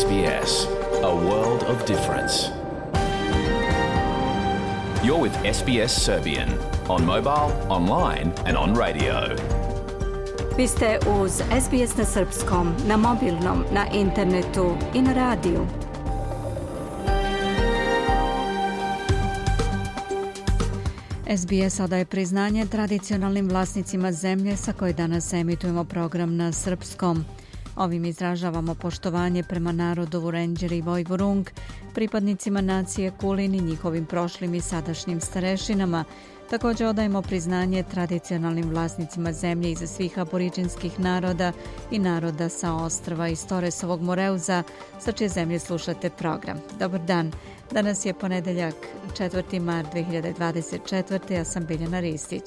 SBS, a world of difference. You're with SBS Serbian on mobile, online and on radio. Vi ste uz SBS na srpskom, na mobilnom, na internetu i na radiju. SBS odaje priznanje tradicionalnim vlasnicima zemlje sa koje danas emitujemo program na srpskom. Ovim izražavamo poštovanje prema narodovu Renđeri i Vojvorung, pripadnicima nacije Kulin i njihovim prošlim i sadašnjim starešinama. Također odajemo priznanje tradicionalnim vlasnicima zemlje iza svih aboriđinskih naroda i naroda sa ostrava iz Toresovog Moreuza, sa čije zemlje slušate program. Dobar dan! Danas je ponedeljak 4. mart 2024. Ja sam Biljana Ristić.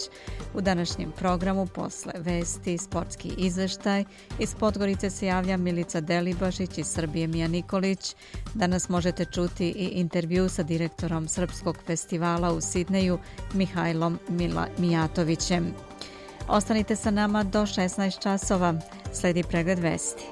U današnjem programu posle vesti, sportski izveštaj, iz Podgorice se javlja Milica Delibašić i Srbije Mija Nikolić. Danas možete čuti i intervju sa direktorom Srpskog festivala u Sidneju, Mihajlom Mila Mijatovićem. Ostanite sa nama do 16 časova. Sledi pregled vesti.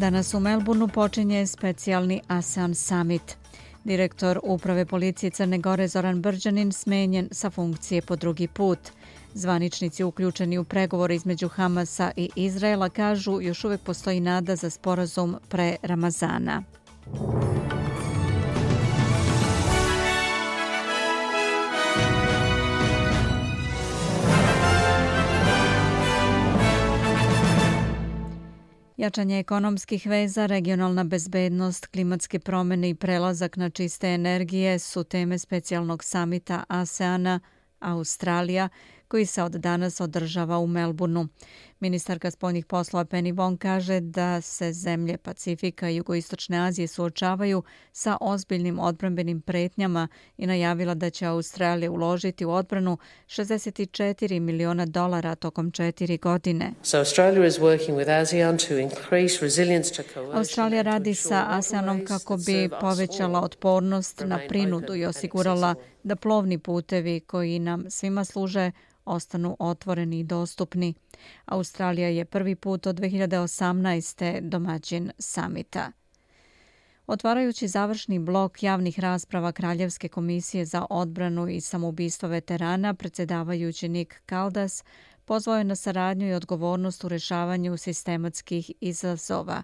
Danas u Melbourneu počinje specijalni ASEAN Summit. Direktor Uprave policije Crne Gore Zoran Brđanin smenjen sa funkcije po drugi put. Zvaničnici uključeni u pregovore između Hamasa i Izraela kažu još uvek postoji nada za sporazum pre Ramazana. Jačanje ekonomskih veza, regionalna bezbednost, klimatske promjene i prelazak na čiste energije su teme specijalnog samita ASEANA Australija koji se od danas održava u Melbourneu. Ministarka spoljnih poslova Penny Wong kaže da se zemlje Pacifika i Jugoistočne Azije suočavaju sa ozbiljnim odbranbenim pretnjama i najavila da će Australija uložiti u odbranu 64 miliona dolara tokom četiri godine. Australija radi sa ASEANom kako bi povećala otpornost na prinudu i osigurala da plovni putevi koji nam svima služe ostanu otvoreni i dostupni. Australija je prvi put od 2018. domaćin samita. Otvarajući završni blok javnih rasprava Kraljevske komisije za odbranu i samoubistvo veterana, predsjedavajući Nick Kaldas pozvao je na saradnju i odgovornost u rešavanju sistematskih izazova.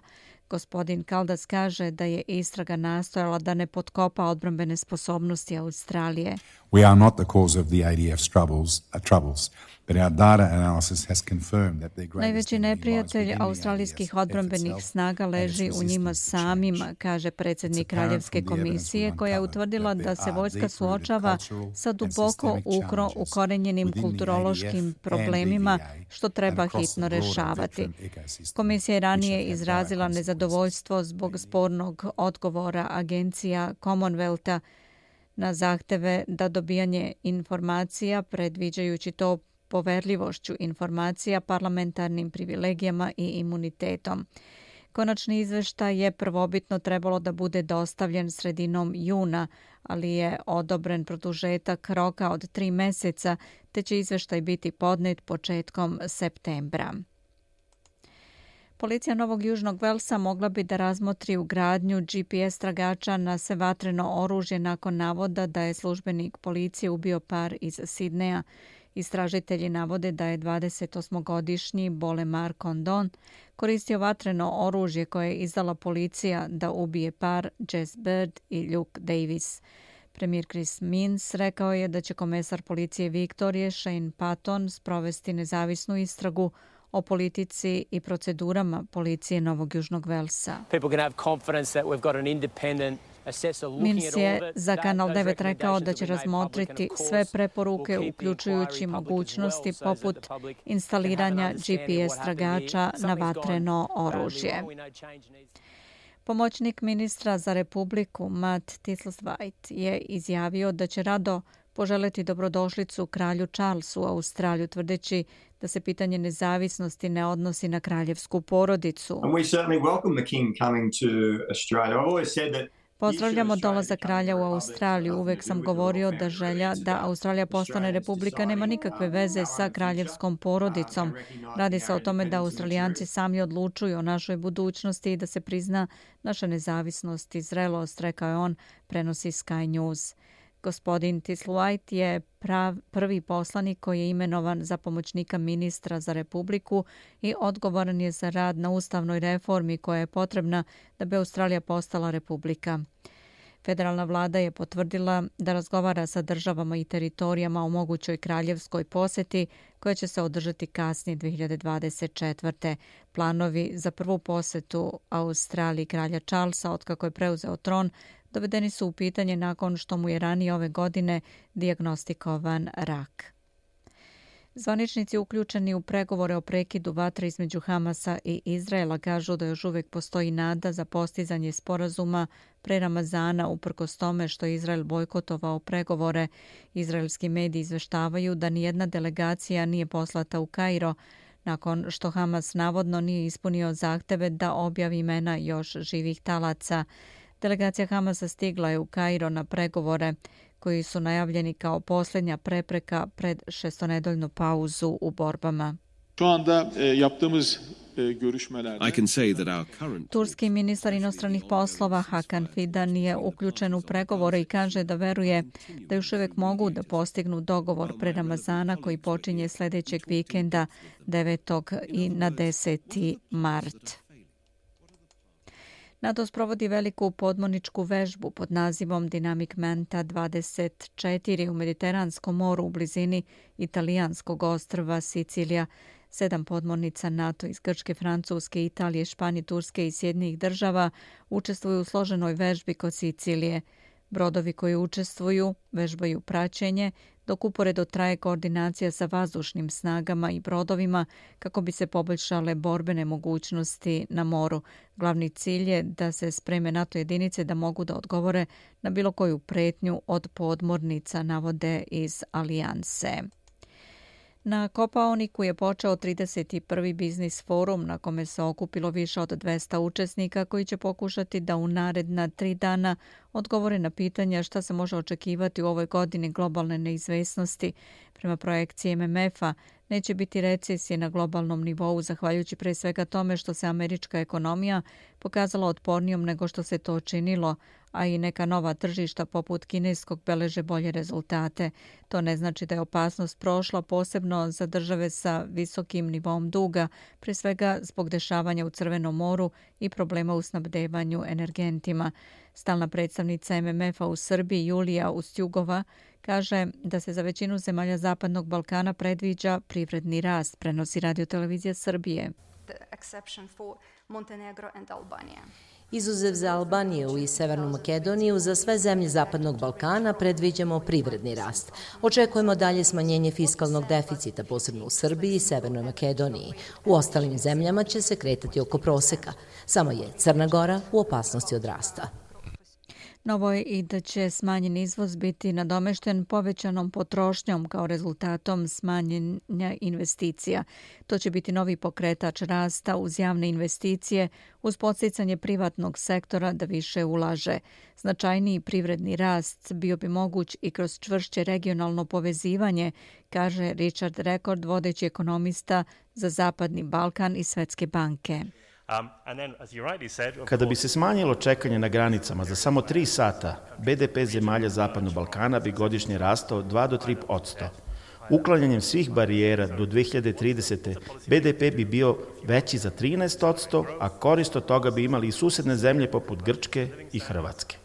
Gospodin Kaldas kaže da je istraga nastojala da ne potkopa odbrambene sposobnosti Australije. We are not the cause of the ADF's troubles, uh, troubles. Najveći neprijatelj australijskih odbranbenih snaga leži u njima samima, kaže predsjednik Kraljevske komisije, koja je utvrdila da se vojska suočava sa duboko ukro ukorenjenim kulturološkim problemima, što treba hitno rešavati. Komisija je ranije izrazila nezadovoljstvo zbog spornog odgovora agencija Commonwealtha na zahteve da dobijanje informacija, predviđajući to poverljivošću informacija, parlamentarnim privilegijama i imunitetom. Konačni izveštaj je prvobitno trebalo da bude dostavljen sredinom juna, ali je odobren produžetak roka od tri meseca, te će izveštaj biti podnet početkom septembra. Policija Novog Južnog Velsa mogla bi da razmotri ugradnju GPS tragača na sevatreno oružje nakon navoda da je službenik policije ubio par iz Sidneja. Istražitelji navode da je 28-godišnji Bolemar Condon koristio vatreno oružje koje je izdala policija da ubije par Jess Bird i Luke Davis. Premijer Chris Mins rekao je da će komesar policije Viktorije Shane Patton sprovesti nezavisnu istragu o politici i procedurama policije Novog Južnog Velsa. People can have confidence that we've got an independent Mins je za Kanal 9 rekao da će razmotriti sve preporuke, uključujući mogućnosti poput instaliranja GPS tragača na vatreno oružje. Pomoćnik ministra za Republiku Matt Titleswhite je izjavio da će rado poželeti dobrodošlicu kralju Charlesu u Australiju, tvrdeći da se pitanje nezavisnosti ne odnosi na kraljevsku porodicu. Pozdravljamo dolazak kralja u Australiju. Uvek sam govorio da želja da Australija postane republika nema nikakve veze sa kraljevskom porodicom. Radi se o tome da Australijanci sami odlučuju o našoj budućnosti i da se prizna naša nezavisnost i zrelost, rekao je on, prenosi Sky News. Gospodin Tisluajt je prav, prvi poslanik koji je imenovan za pomoćnika ministra za Republiku i odgovoran je za rad na ustavnoj reformi koja je potrebna da bi Australija postala republika. Federalna vlada je potvrdila da razgovara sa državama i teritorijama o mogućoj kraljevskoj poseti koja će se održati kasnije 2024. Planovi za prvu posetu Australiji kralja Charlesa otkako je preuzeo tron dovedeni su u pitanje nakon što mu je ranije ove godine diagnostikovan rak. Zvaničnici uključeni u pregovore o prekidu vatre između Hamasa i Izraela kažu da još uvijek postoji nada za postizanje sporazuma pre Ramazana uprkos tome što je Izrael bojkotovao pregovore. Izraelski mediji izveštavaju da nijedna delegacija nije poslata u Kairo nakon što Hamas navodno nije ispunio zahteve da objavi imena još živih talaca. Delegacija Hamasa stigla je u Kairo na pregovore koji su najavljeni kao posljednja prepreka pred šestonedoljnu pauzu u borbama. Şu anda e, yaptığımız e, Turski ministar inostranih poslova Hakan Fidan je uključen u pregovore i kaže da veruje da još uvijek mogu da postignu dogovor pre Ramazana koji počinje sljedećeg vikenda 9. i na 10. mart. NATO sprovodi veliku podmorničku vežbu pod nazivom Dynamic Manta 24 u Mediteranskom moru u blizini italijanskog ostrva Sicilija. Sedam podmornica NATO iz Grčke, Francuske, Italije, Španije, Turske i Sjednih država učestvuju u složenoj vežbi kod Sicilije. Brodovi koji učestvuju vežbaju praćenje, dok uporedo traje koordinacija sa vazdušnim snagama i brodovima kako bi se poboljšale borbene mogućnosti na moru. Glavni cilj je da se spreme NATO jedinice da mogu da odgovore na bilo koju pretnju od podmornica navode iz Alijanse. Na Kopaoniku je počeo 31. biznis forum na kome se okupilo više od 200 učesnika koji će pokušati da u naredna tri dana odgovore na pitanja šta se može očekivati u ovoj godini globalne neizvesnosti. Prema projekciji MMF-a neće biti recesije na globalnom nivou zahvaljujući pre svega tome što se američka ekonomija pokazala otpornijom nego što se to činilo, a i neka nova tržišta poput kineskog beleže bolje rezultate. To ne znači da je opasnost prošla posebno za države sa visokim nivom duga, pre svega zbog dešavanja u Crvenom moru i problema u snabdevanju energentima. Stalna predstavnica MMF-a u Srbiji Julija Ustjugova kaže da se za većinu zemalja Zapadnog Balkana predviđa privredni rast, prenosi radio televizija Srbije. Izuzev za Albaniju i Severnu Makedoniju, za sve zemlje Zapadnog Balkana predviđamo privredni rast. Očekujemo dalje smanjenje fiskalnog deficita, posebno u Srbiji i Severnoj Makedoniji. U ostalim zemljama će se kretati oko proseka. Samo je Crna Gora u opasnosti od rasta. Novo je i da će smanjen izvoz biti nadomešten povećanom potrošnjom kao rezultatom smanjenja investicija. To će biti novi pokretač rasta uz javne investicije, uz podsjecanje privatnog sektora da više ulaže. Značajniji privredni rast bio bi moguć i kroz čvršće regionalno povezivanje, kaže Richard Rekord, vodeći ekonomista za Zapadni Balkan i Svetske banke. Um, Kada bi se smanjilo čekanje na granicama za samo 3 sata, BDP zemalja Zapadnog Balkana bi godišnje rastao 2 do 3 odsto. Uklanjanjem svih barijera do 2030. BDP bi bio veći za 13 odsto, a korist od toga bi imali i susedne zemlje poput Grčke i Hrvatske.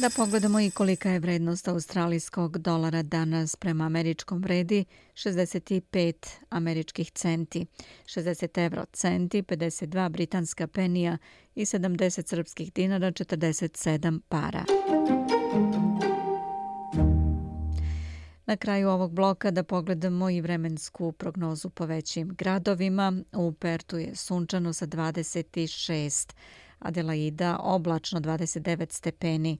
Da pogledamo i kolika je vrednost australijskog dolara danas prema američkom vredi 65 američkih centi, 60 evro centi, 52 britanska penija i 70 srpskih dinara, 47 para. Na kraju ovog bloka da pogledamo i vremensku prognozu po većim gradovima. U Pertu je sunčano sa 26, Adelaida oblačno 29 stepeni.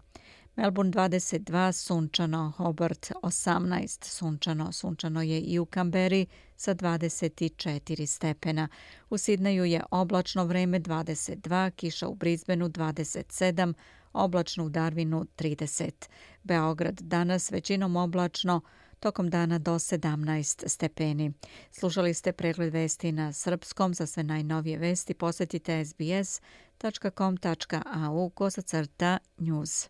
Melbourne 22, sunčano, Hobart 18, sunčano, sunčano je i u Kamberi sa 24 stepena. U Sidneju je oblačno vreme 22, kiša u Brisbaneu 27, oblačno u Darwinu 30. Beograd danas većinom oblačno, tokom dana do 17 stepeni. Slušali ste pregled vesti na srpskom. Za sve najnovije vesti posjetite sbs.com.au kosacrta news.